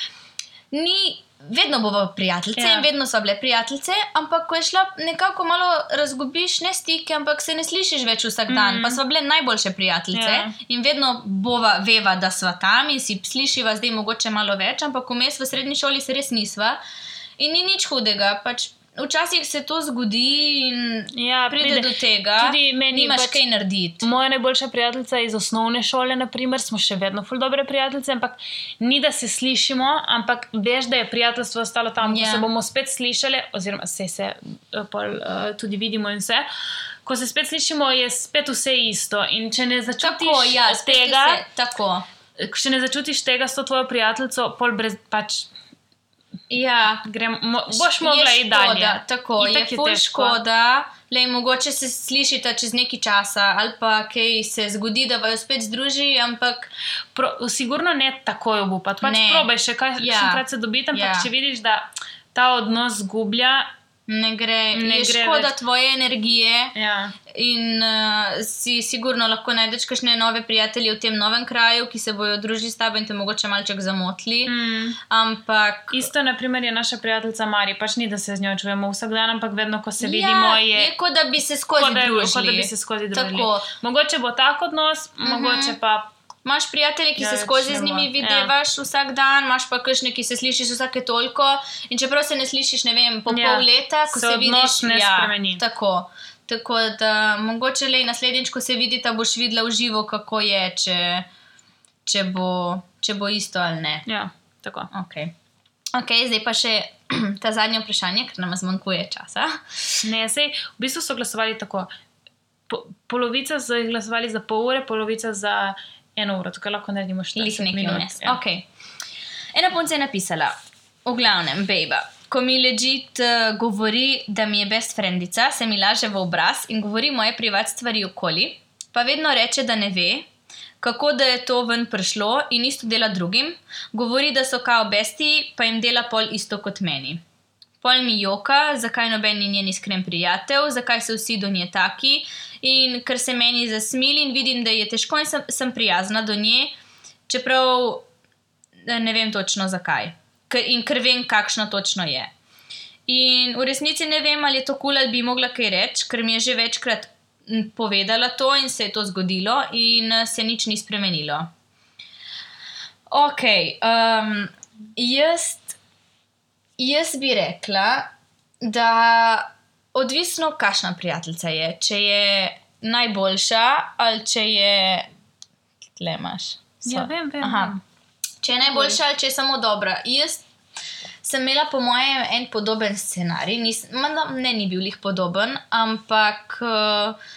Ni, vedno bomo prijateljice Ja. in vedno so bile prijateljice, ampak ko je šla nekako malo razgubiš, ne stike, ampak se ne slišiš več vsak dan. Mhm. Mm. Pa smo bile najboljše prijateljice Ja. in vedno bova veva, da sva tam in si slišiva zdaj mogoče malo več, ampak vmes v srednji šoli se res nisva. In ni nič hudega, pač včasih se to zgodi in Ja, pride, pride. do tega, Tudi meni nimaš pač- kaj narediti. Moja najboljša prijateljica iz osnovne šole, naprimer, smo še vedno ful dobre prijateljice, ampak ni da se slišimo, ampak veš, da je prijateljstvo ostalo tam, Ja. ko se bomo spet slišali, oziroma se, se eh, pol, uh, tudi vidimo in vse. Ko se spet slišimo, je spet vse isto. In če ne začutiš Tako, ja, tega, vse, tako. če ne začutiš tega s to tvojo prijateljico, pol brez pač. Ja, Grem, mo, boš mogla iti dalje. škoda, tako Itak je, ful težko. škoda. Lej, mogoče se slišite čez nekaj časa, ali pa kaj se zgodi, da vaju spet združi, ampak Pro, sigurno ne takoj obupati. Pač Ne. probaj še kaj, Ja. ja. krat se dobiti, ampak ja. če vidiš, da ta odnos zgublja, ne gre, Ne je gre škoda več. tvoje energije. ja. In uh, si sigurno lahko najdeš kakšne nove prijatelje v tem novem kraju, ki se bodo družili s tabo in te mogoče malček zamotili. mm. Ampak Isto, naprimer, je naša prijateljica Mari, pač ni, da se z njo čujemo vsak dan, ampak vedno, ko se vidimo, ja, je. je kot da bi se skozi da, družili. kot da bi se skozi družili. Tako. Mogoče bo tak odnos, mm -hmm. mogoče pa. Imaš prijatelje, ki Ja, se več skozi z njimi Ja. videvaš ja. vsak dan, imaš pa kakšne, ki se slišiš vsake toliko. In čeprav se ne slišiš, ne vem, po Ja. ja. pol leta, ko Se se, vidiš, ne ja, spremeni. Tako. Tako da mogoče le naslednjič, ko se vidita, boš videla v živo, kako je, če, če, bo, če bo isto ali ne. Ja, tako. Okay. ok, zdaj pa še *clears throat* ta zadnje vprašanje, ker nam zmanjkuje časa. Ne, sej, v bistvu so glasovali tako. Po, polovica so jih glasovali za pol ure, polovica za eno uro, tukaj lahko naredimo 40 Lih nekaj minut. Ja. Okay. Ena punca je napisala: V glavnem, bejba. Ko mi ležit uh, govori, da mi je best friendica, se mi laže v obraz in govori moje privat stvari okoli, pa vedno reče, da ne ve, kako da je to ven prišlo in isto dela drugim. Govori, da so kao besti, pa jim dela pol isto kot meni. Pol mi joka, zakaj noben ni njen iskren prijatelj, zakaj so vsi do nje taki. In ker se meni zasmili in vidim, da je težko in sem, sem prijazna do nje, čeprav eh, ne vem točno zakaj. Ker, in ker vem, kakšna točno je. In v resnici ne vem, ali je to kul, cool, ali bi mogla kaj reči, ker mi je že večkrat povedala to in se je to zgodilo, in eh, se nič ni spremenilo. Ok, um, jaz, jaz bi rekla, da odvisno, kakšna prijateljica je. Če je najboljša ali če je. Tle imaš. Ja, vem, vem. Aha. Če je najboljša ali če je samo dobra. Jaz sem imela, po mojem, en podoben scenarij. Nis, ne, ni bil jih podoben, ampak uh,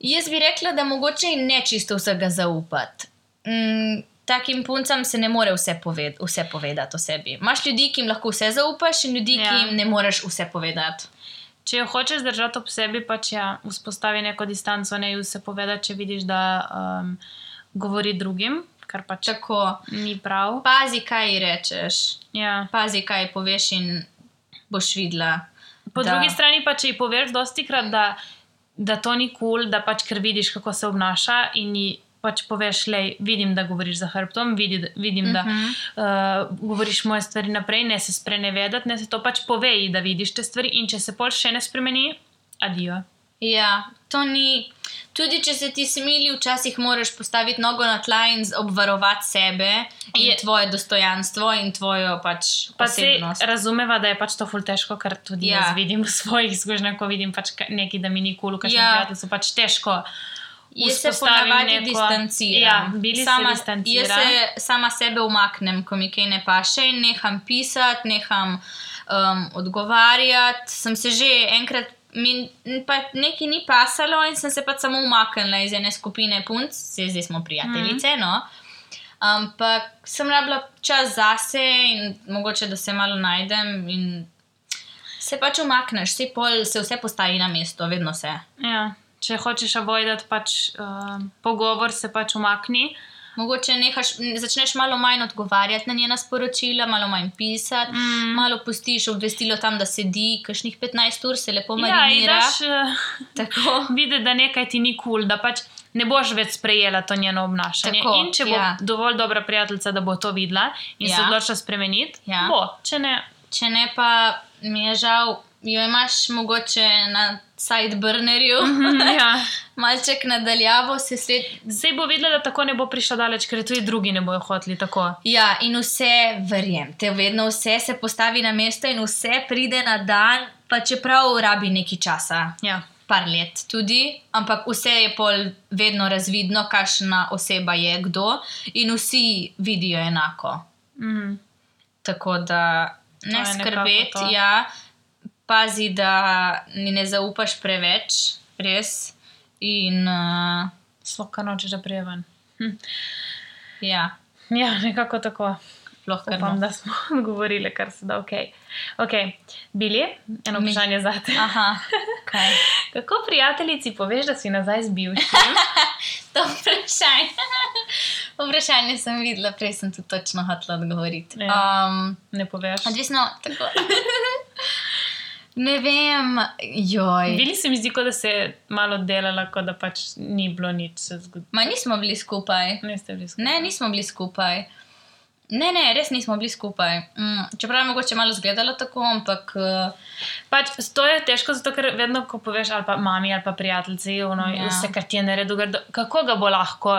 jaz bi rekla, da mogoče ne čisto vsega zaupati. Mm, takim puncam se ne more vse, poved, vse povedati o sebi. Imáš ljudi, ki jim lahko vse zaupaš, in ljudi, ja. ki jim ne moreš vse povedati. Če jo hočeš držati ob sebi, pač ja, vzpostavi neko distanco, ne ji vse povedati, če vidiš, da um, govori drugim, kar pač Tako. ni prav. Pazi, kaj rečeš, Ja. pazi, kaj poveš, in boš videla. Po da- drugi strani pa, če ji poveš dosti krat, da, da to ni kul, cool, da pač ker vidiš, kako se obnaša in ji pač poveš, le vidim, da govoriš za hrbtom, vidi, vidim, da Mhm. uh, govoriš moje stvari naprej, ne se sprenevedati, ne se to pač povej, da vidiš te stvari in če se pol še ne spremeni, adijo. Ja, to ni. Tudi če se ti smili, včasih moraš postaviti nogo na tla in obvarovati sebe in Je- je. tvoje dostojanstvo in tvojo pač Pa se osebnost. razumeva, da je pač to ful težko, ker tudi ja. Ja. jaz vidim v svojih izkušnjah, ko vidim pač ka- nekaj, da mi ni kul, kaj še Ja. prijatelj, pač težko. Jaz se ponavadi neko- distanciram. Ja, sama, se distancira. Jaz se sama sebe umaknem, ko mi kaj ne paše in neham pisati, neham um, odgovarjati. Sem se že enkrat, mi pa nekaj ni pasalo in sem se pa samo umaknila iz ene skupine punc, se zdaj smo prijateljice, Mhm. no. Ampak sem rabila čas zase in mogoče, da se malo najdem se pač umakneš, se, pol, se vse postavi na mesto, vedno se. Ja. Če hočeš avoidati pač, uh, pogovor, se pač umakni. Mogoče nehaš, začneš malo manj odgovarjati na njena sporočila, malo manj pisati, Mm. malo pustiš obvestilo tam, da sedi, kakšnih 15 ur se lepo Ja, in daš uh, Tako. videti, da nekaj ti ni kul, cool, da pač ne boš več sprejela to njeno obnašanje. Tako, in če bo ja. dovolj dobra prijateljica, da bo to videla in ja. se odločila spremeniti, Ja. bo. Če ne, Če ne, pa mi je žal, jo imaš mogoče na sideburnerju, Mhm, ja. *laughs* malček nadaljavo se sled. Sej bo videla, da tako ne bo prišla daleč, ker tudi drugi ne bojo hoteli tako. Ja, in vse, verjemite, vedno vse se postavi na mesto in vse pride na dan, pa čeprav rabi nekaj časa. Ja. par let tudi, ampak vse je pol vedno razvidno, kakšna oseba je kdo, in vsi vidijo enako. Mhm. Tako da ne skrbeti, ja, pazi, da ni ne zaupaš preveč, res. In uh, Sploh, kar nočeš, da prije ven. Hm. ja, Ja, nekako tako. Upam, no. da smo *laughs* odgovorili, kar se da. Okay. Okay. Bili, eno Mi- vprašanje za te. Aha, kaj. *laughs* Kako prijateljici poveš, da si nazaj z bivšim? *laughs* To vprašanje. vprašanje sem videla, prej sem tu točno hotela odgovoriti. Ja. Um, Ne poveš. Odvisno, tako. Ne vem, joj. Bili se mi zdi, da se je malo delala, kot da pač ni bilo nič se zgodilo. Ma nismo bili skupaj. Ne ste bili skupaj. Ne, nismo bili skupaj. Ne, ne, res nismo bili skupaj. Mm, čeprav je mogoče malo izgledalo tako, ampak uh, Pač, to je težko, zato ker vedno, ko poveš, ali pa mami, ali pa prijatelji, ono, ja. Vse, kar ti je naredil, kako ga bo lahko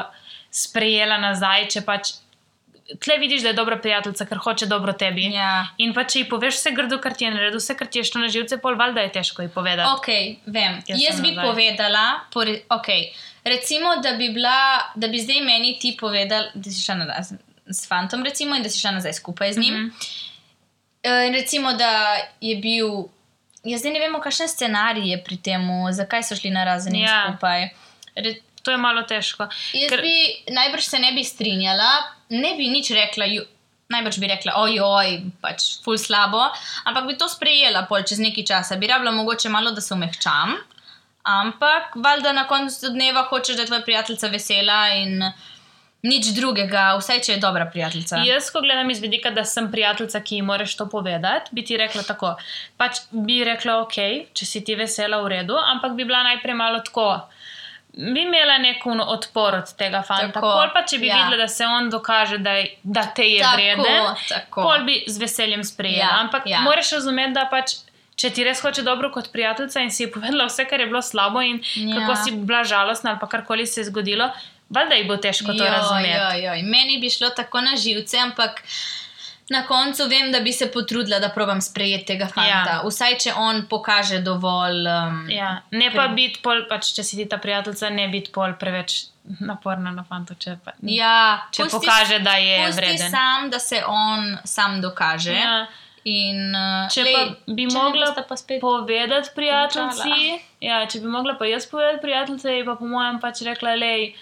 sprejela nazaj, če pač tle vidiš, da je dobra prijateljica, ker hoče dobro tebi. ja. In pa če ji poveš vse grdo, kar ti je naredil, vse, kar ti je šlo na živce, pol valjda je težko ji povedati. Ok, vem. Jaz Jaz, bi nazaj. povedala, pore, okay, recimo, da bi, bila, da bi zdaj meni ti povedal, da si šla nazaj s fantom, recimo, in da si šla nazaj skupaj z njim. Mm. -hmm. In recimo, da je bil. Jaz zdaj ne vemo, kakšen scenarij je pri tem, zakaj so šli na razen Ja. ja. skupaj. Re, To je malo težko. Jaz Ker- bi najbrž se ne bi strinjala, ne bi nič rekla, ju, Najbrž bi rekla, ojoj, pač ful slabo, ampak bi to sprejela pol čez nekaj časa. Bi rabila mogoče malo, da se umehčam, ampak valjda na koncu dneva hočeš, da je tvoja prijateljica vesela in nič drugega, vsaj če je dobra prijateljica. Jaz, ko gledam iz vidika, da sem prijateljica, ki ji moraš to povedati, bi ti rekla tako. Pač bi rekla, ok, če si ti vesela, v redu, ampak bi bila najprej malo tako. Bi imela neko no odpor od tega fanta. Pol pa, če bi ja. videla, da se on dokaže, da, je, da te je Tako, vreden, tako. pol bi z veseljem sprejela. Ja, Ampak ja. moraš razumeti, da pač. Če ti res hoče dobro kot prijateljica in si ji povedala vse, kar je bilo slabo in Ja. kako si bila žalostna ali karkoli se je zgodilo, valjda ji bo težko to Joj, razumeti. joj, joj. Meni bi šlo tako na živce, ampak na koncu vem, da bi se potrudila, da probam sprejeti tega fanta. Ja. Vsaj če on pokaže dovolj. Um, Ja, ne pa Pri- biti pol, pač, če si ti ta prijateljica, ne biti pol preveč naporna na fantu. Če, pa, ja, če pusti- pokaže, da je vreden. sam, da se on sam dokaže. Ja, In, uh, če lej, pa bi če mogla pa spet. povedati prijateljici, ja, če bi mogla pa jaz povedati prijateljici, pa po mojem pač rekla, lej.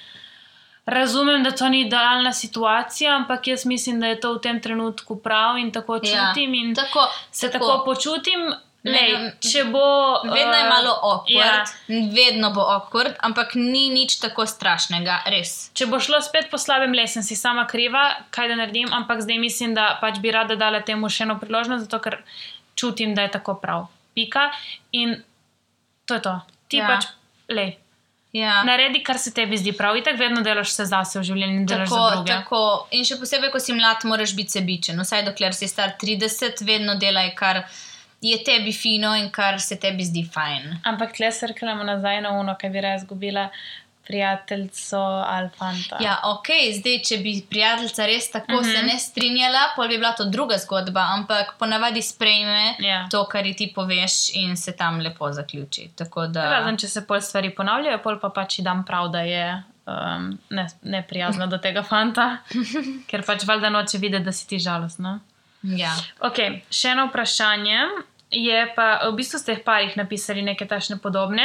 Razumem, da to ni idealna situacija, ampak jaz mislim, da je to v tem trenutku prav in tako Ja, čutim. In tako, se tako počutim. Lej, če bo. Vedno je eh, malo awkward, Ja, ja. vedno bo awkward, ampak ni nič tako strašnega, res. Če bo šlo spet po slabem, le sem si sama kriva, kaj da naredim, ampak zdaj mislim, da pač bi rada dala temu še eno priložnost, zato ker čutim, da je tako prav. Pika. In to je to. Ti Ja. ja. pač, le, Ja. naredi, kar se tebi zdi prav. In tako vedno delaš vse zase v življenju delaš za Tako, tako. In še posebej, ko si mlad, moraš biti sebičen. Vsaj dokler si star 30, vedno delaj, kar je tebi fino in kar se tebi zdi fajn. Ampak tle se rkamo nazaj na uno, kaj bi raje izgubila prijateljico ali fanta. Ja, ok, zdaj, če bi prijateljica res tako uh Mhm. -huh. se ne strinjala, pol bi bila to druga zgodba, ampak ponavadi sprejme Ja. to, kar ji ti poveš, in se tam lepo zaključi. Tako da. Razen, če se pol stvari ponavljajo, pol pa pač ji dam prav, da je um, ne, neprijazna do tega fanta, *laughs* ker pač valjda noče videti, da si ti žalostna. Ja. Ok, še eno vprašanje. Je pa, v bistvu ste v parih napisali neke tašne podobne,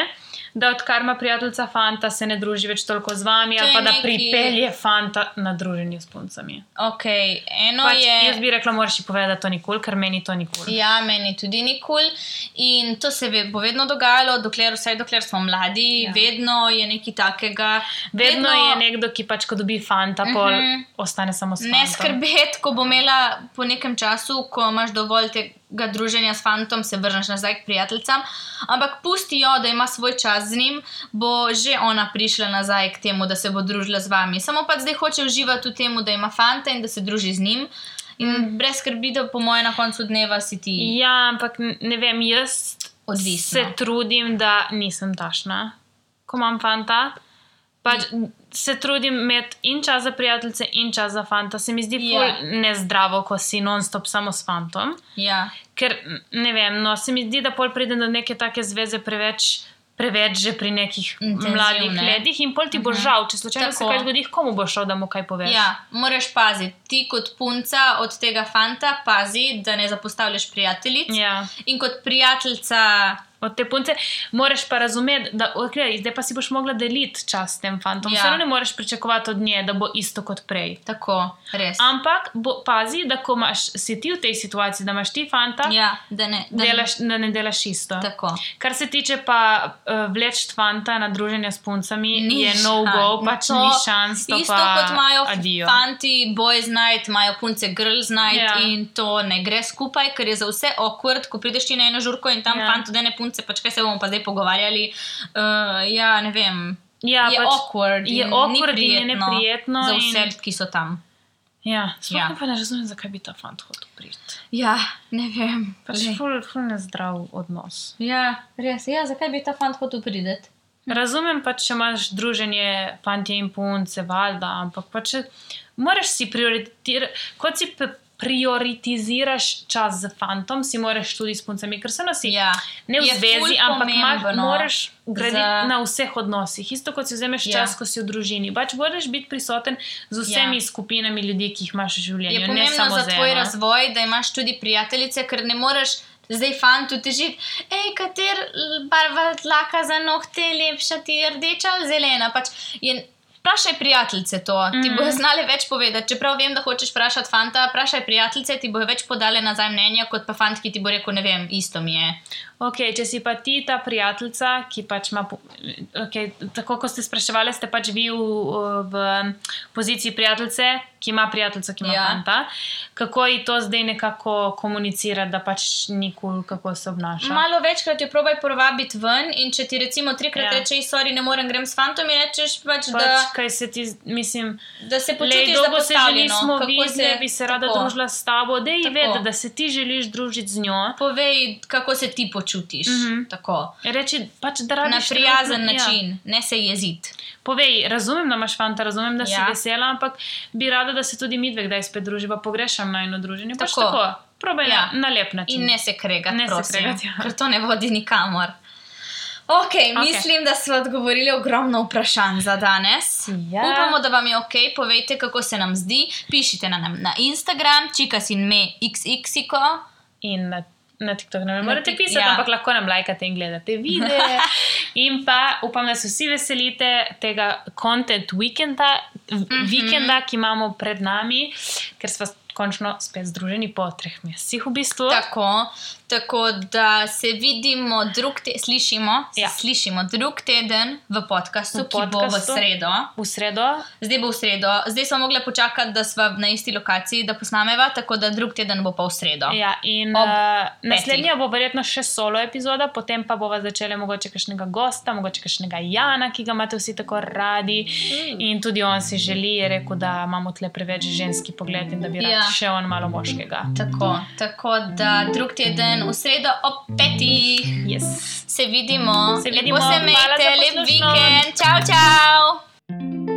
da odkar ima prijateljica fanta, se ne druži več toliko z vami, To ali pa da neki- pripelje fanta na druženje s puncami. Ok, eno Pač, je. jaz bi rekla, moraš ji povedati, da to nikoli, ker meni to nikoli. Ja, meni tudi ni kul. Cool. In to se bo vedno dogajalo, dokler, vsaj dokler smo mladi, Ja. vedno je nekaj takega. Vedno, vedno je nekdo, ki pač, ko dobi fanta, pol uh Mhm. -huh. ostane samo s Ne fantom. skrbeti, ko bo imela po nekem času, ko imaš dovolj tega druženja s fantom, se vrneš nazaj k prijateljicam. Ampak pusti jo, da ima svoj čas z njim, bo že ona prišla nazaj k temu, da se bo družila z vami. Samo pa zdaj hoče uživati v tem, da ima fanta in da se druži z njim. In mm. brez skrbi, da po mojem na koncu dneva si ti. Ja, ampak ne vem, jaz Odvisno. se trudim, da nisem tašna, ko imam fanta. Pač se trudim imeti in čas za prijateljice, in čas za fanta. Se mi zdi Ja. ja. nezdravo, ko si non-stop samo s fantom. Ja. Ker ne vem, no, se mi zdi, da pol pridem do neke take zveze preveč. Preveč že pri nekih Intenzivne. mladih letih, in pol ti bo -huh. žal, če slučajno se Tako. kaj zgodi, komu bo šel, da mu kaj poveš. Ja, moraš paziti. Ti kot punca od tega fanta pazi, da ne zapostavljaš prijateljic. Ja. In kot prijateljica, Od te punce moraš pa razumeti, da okay, zdaj pa si boš mogla deliti čas s tem fantom. Ja. Vseeno ne moreš pričakovati od nje, da bo isto kot prej. tako, res. Ampak bo, pazi, da ko imaš, si ti v tej situaciji, da imaš ti fanta, ja. Da ne. Da delaš, da ne delaš isto. Tako. Kar se tiče pa uh, vleč fanta na druženje s puncami, Ni je no go, šans. pač To ni šans. To Isto pa kot imajo adijo. fanti, boys night, imajo punce girls night Ja. in to ne gre skupaj, ker je za vse awkward, ko prideš ti na eno žurko in tam Ja. ja. fant od ene punce, pač kaj se bomo pa zdaj pogovarjali. Uh, ja, ne vem. Ja, je pač awkward. je in awkward in je prijetno neprijetno Za in- vse, ki so tam. Ja, sploh Ja. pa ne razumem, zakaj bi ta fant hotel priti. Ja, ne vem. Pač ful, ful nezdrav odnos. Ja, res. Ja, zakaj bi ta fant hotel priti? Razumem pač, če imaš druženje fantje in punce, valjda, ampak pač moraš si prioritirati, kot si prioritiziraš čas z fantom, si moraš tudi s puncami, ker se nosi. Ja. Ne v Je zvezi, ampak imaš, pomembno moraš graditi za- na vseh odnosih. Isto kot si vzameš Ja. ja. čas, ko si v družini. Pač moraš biti prisoten z vsemi ja. skupinami ljudi, ki jih imaš v življenju. Je ne pomembno samo za tvoj razvoj, da imaš tudi prijateljice, ker ne moreš. Zdaj, fantu teži, hej, kater barva tlaka za nohte je lepša, ti je rdeča ali zelena. Pač je, Vprašaj prijateljice to, mm -hmm. ti Mhm. bojo znali več povedati. Čeprav vem, da hočeš vprašati fanta, vprašaj prijateljice, ti bojo več podale nazaj mnenja, kot pa fant, ki ti bo rekel, ne vem, isto mi je. Okay, če si pa ti ta prijateljica, ki pač ima, okay, tako kot ste spraševali, ste pač vi v, v poziciji prijateljice, ki ima prijateljico, ki ima Ja. fanta. Kako ji to zdaj nekako komunicira, da pač ni kul, cool, kako se obnaša? Malo večkrat jo probaj povabiti ven in če ti recimo trikrat Ja. ja. rečeš, sorry, ne morem grem s fantom, in rečeš pač, pač, da, kaj se ti, mislim, da se Lej, počutiš dolgo se zapostavljeno. želismo kako videti, bi se rada tako. družila s tabo, da ji vedi, da se ti želiš družiti z njo. Povej, kako se ti počutiš. Mhm. Tako. Reči, pač, da Na rabiš prijazen trenutno- ja. način, ne se jeziti. Povej, razumem, da imaš fanta, razumem, da si Ja. vesela, ampak bi rada, da se tudi mi dve kdaj spet druživa, pogrešam najno druženje. Pač Tako. tako, probaj Ja. ja. na, na lep način. In ne se kregati, Ne se prosim, kregati, ja. ker to ne vodi nikamor. Okay, Okej. mislim, da smo odgovorili ogromno vprašanj za danes. Ja. Upamo, da vam je ok. Povejte, kako se nam zdi. Pišite na, nam na Instagram, čikas in me xxiko. In na, na TikTok ne morete pisati, ja. ampak lahko nam lajkate in gledate videe. *laughs* in pa upam, da se vsi veselite tega content vikenda, mm. -hmm. vikenda ki imamo pred nami, ker smo končno spet združeni po treh mesecih v bistvu. Tako, tako da se vidimo teden, slišimo, ja. Slišimo drug teden v podkastu, V ki bo v podcastu. sredo. V sredo. Zdaj bo v sredo, zdaj smo mogli počakati, da smo na isti lokaciji, da posnameva, tako da drug teden bo pa v sredo. Ja, in Ob uh, naslednja bo verjetno še solo epizoda, potem pa bova začela mogoče kakšnega gosta, mogoče kakšnega Jana, ki ga imate vsi tako radi. Mm. In tudi on si želi, je rekel, da imamo tle preveč ženski pogled in da bi rad Ja. ja. še on malo moškega. Tako, tako da drug teden v sredo ob petih Yes. se vidimo. Se vidimo. Lepo se imejte, lep vikend. Čau, čau!